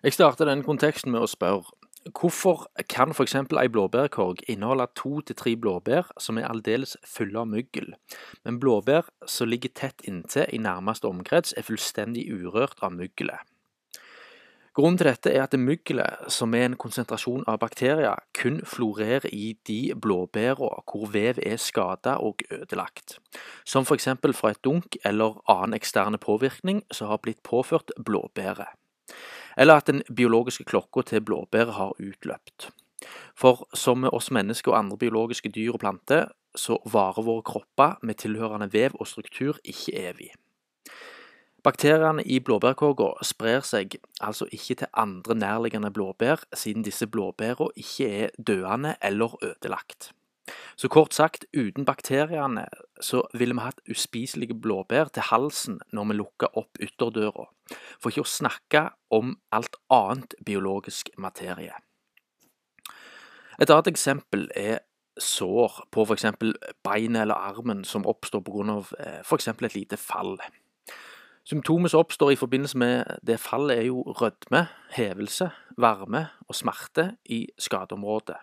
Jeg starter denne konteksten med å spørre hvorfor kan f.eks. ei blåbærkorg inneholde to til tre blåbær som er aldeles fulle av myggel, men blåbær som ligger tett inntil i nærmeste omkrets, er fullstendig urørt av myggelet? Grunnen til dette er at myggelet, som er en konsentrasjon av bakterier, kun florerer i de blåbæra hvor vev er skada og ødelagt, som f.eks. fra et dunk eller annen eksterne påvirkning som har blitt påført blåbæret eller at den biologiske klokka til blåbæret har utløpt. For som med oss mennesker og andre biologiske dyr og planter, så varer våre kropper med tilhørende vev og struktur ikke evig. Bakteriene i blåbærkåka sprer seg altså ikke til andre nærliggende blåbær, siden disse blåbærene ikke er døende eller ødelagt. Så kort sagt, uten bakteriene så ville vi hatt uspiselige blåbær til halsen når vi lukker opp ytterdøra, for ikke å snakke om alt annet biologisk materie. Et annet eksempel er sår på f.eks. beinet eller armen som oppstår pga. Eh, f.eks. et lite fall. Symptomet som oppstår i forbindelse med det fallet, er jo rødme, hevelse, varme og smerte i skadeområdet.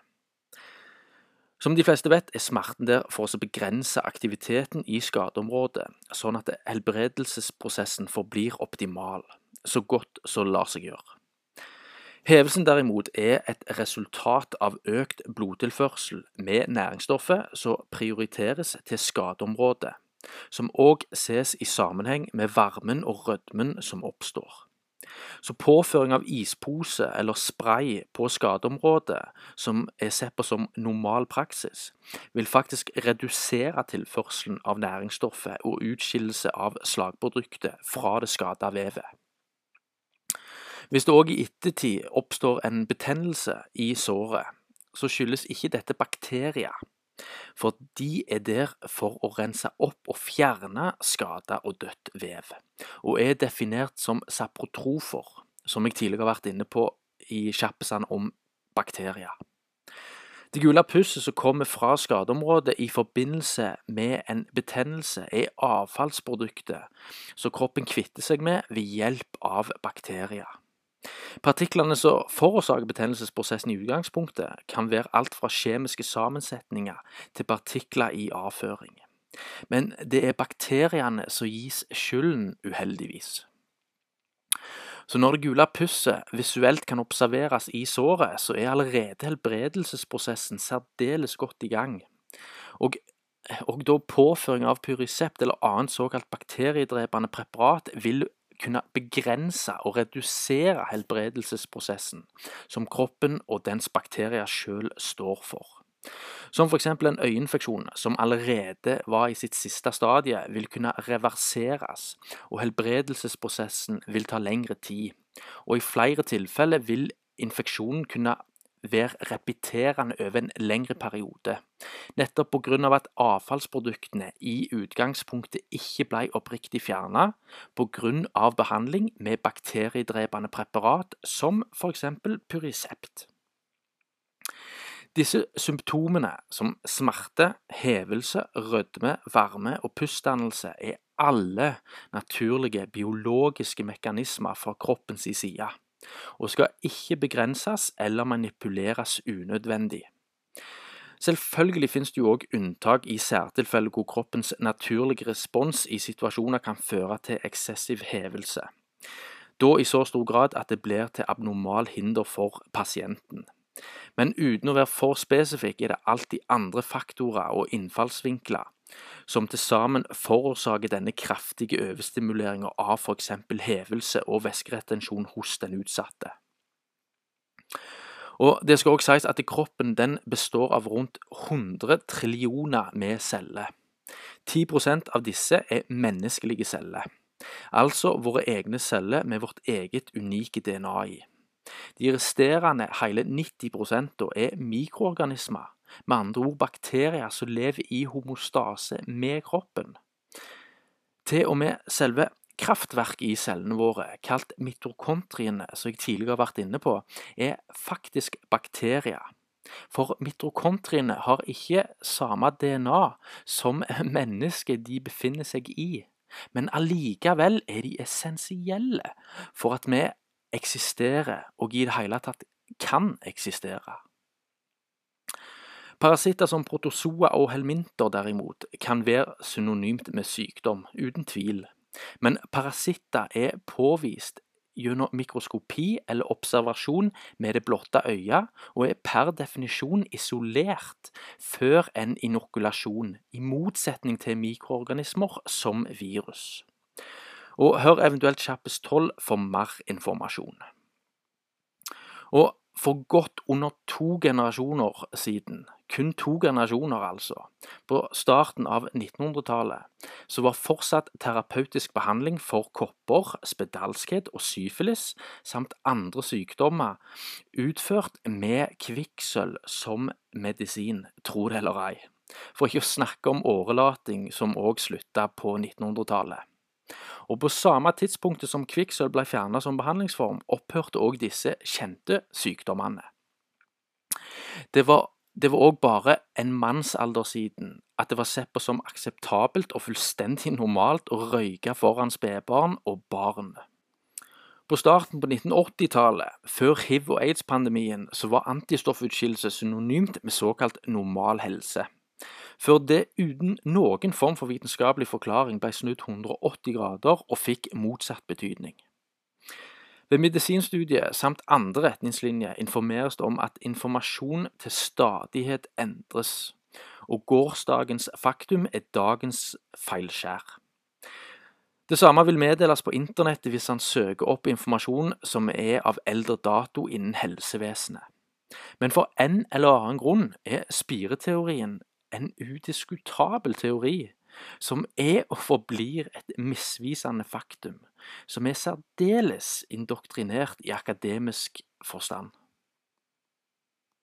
Som de fleste vet, er smerten der for å begrense aktiviteten i skadeområdet, sånn at helbredelsesprosessen forblir optimal, så godt som lar seg gjøre. Hevelsen derimot er et resultat av økt blodtilførsel med næringsstoffet som prioriteres til skadeområdet, som òg ses i sammenheng med varmen og rødmen som oppstår. Så påføring av ispose eller spray på skadeområdet, som er sett på som normal praksis, vil faktisk redusere tilførselen av næringsstoffet og utskillelse av slagproduktet fra det skada vevet. Hvis det òg i ettertid oppstår en betennelse i såret, så skyldes ikke dette bakterier, for de er der for å rense opp og fjerne skada og dødt vev, og er definert som saprotrofer, som jeg tidligere har vært inne på i Kjappesand om bakterier. Det gule pusset som kommer fra skadeområdet i forbindelse med en betennelse, er avfallsproduktet som kroppen kvitter seg med ved hjelp av bakterier. Partiklene som forårsaker betennelsesprosessen i utgangspunktet, kan være alt fra kjemiske sammensetninger til partikler i avføring. Men det er bakteriene som gis skylden, uheldigvis. Så når det gule pusset visuelt kan observeres i såret, så er allerede helbredelsesprosessen særdeles godt i gang. Og, og da påføring av pyrisept eller annet såkalt bakteriedrepende preparat vil kunne begrense og redusere helbredelsesprosessen som kroppen og dens bakterier selv står for. Som f.eks. en øyeinfeksjon som allerede var i sitt siste stadie, vil kunne reverseres, og helbredelsesprosessen vil ta lengre tid. Og i flere tilfeller vil infeksjonen kunne være repeterende over en lengre periode, nettopp pga. at avfallsproduktene i utgangspunktet ikke ble oppriktig fjernet pga. behandling med bakteriedrepende preparat som f.eks. Purisept. Disse symptomene, som smerte, hevelse, rødme, varme og pustdannelse, er alle naturlige biologiske mekanismer fra kroppens side og skal ikke begrenses eller manipuleres unødvendig. Selvfølgelig finnes det jo òg unntak i særtilfeller hvor kroppens naturlige respons i situasjoner kan føre til eksessiv hevelse, da i så stor grad at det blir til abnormal hinder for pasienten. Men uten å være for spesifikk er det alltid andre faktorer og innfallsvinkler som til sammen forårsaker denne kraftige overstimuleringa av f.eks. hevelse og væskeretensjon hos den utsatte. Og Det skal også sies at kroppen den består av rundt 100 trillioner med celler. 10% av disse er menneskelige celler, altså våre egne celler med vårt eget unike DNA i. De resterende hele 90% er mikroorganismer med andre ord bakterier som lever i homostase med kroppen. Til og med selve kraftverket i cellene våre, kalt mitokondriene, som jeg tidligere har vært inne på, er faktisk bakterier. For mitokondriene har ikke samme DNA som mennesket de befinner seg i, men allikevel er de essensielle for at vi eksisterer, og i det hele tatt kan eksistere. Parasitter som protozoa og helminter derimot kan være synonymt med sykdom, uten tvil. Men parasitter er påvist gjennom mikroskopi eller observasjon med det blotte øyet, og er per definisjon isolert før en inokulasjon, i motsetning til mikroorganismer som virus. Og Hør eventuelt Kjappes 12 for mer informasjon. Og for godt under to generasjoner siden, kun to generasjoner altså, på starten av 1900-tallet, så var fortsatt terapeutisk behandling for kopper, spedalskhet og syfilis, samt andre sykdommer, utført med kvikksølv som medisin, tro det eller ei. For ikke å snakke om årelating, som òg slutta på 1900-tallet. Og På samme tidspunktet som kvikksølv ble fjernet som behandlingsform, opphørte òg disse kjente sykdommene. Det var det var òg bare en mannsalder siden at det var sett på som akseptabelt og fullstendig normalt å røyke foran spedbarn og barn. På starten på 1980-tallet, før hiv- og aids-pandemien, så var antistoffutskillelse synonymt med såkalt normal helse før det uten noen form for vitenskapelig forklaring ble snudd 180 grader og fikk motsatt betydning. Ved medisinstudiet samt andre retningslinjer informeres det om at informasjon til stadighet endres, og gårsdagens faktum er dagens feilskjær. Det samme vil meddeles på internettet hvis han søker opp informasjon som er av eldre dato innen helsevesenet. Men for en eller annen grunn er spireteorien en udiskutabel teori, som er og forblir et misvisende faktum, som er særdeles indoktrinert i akademisk forstand.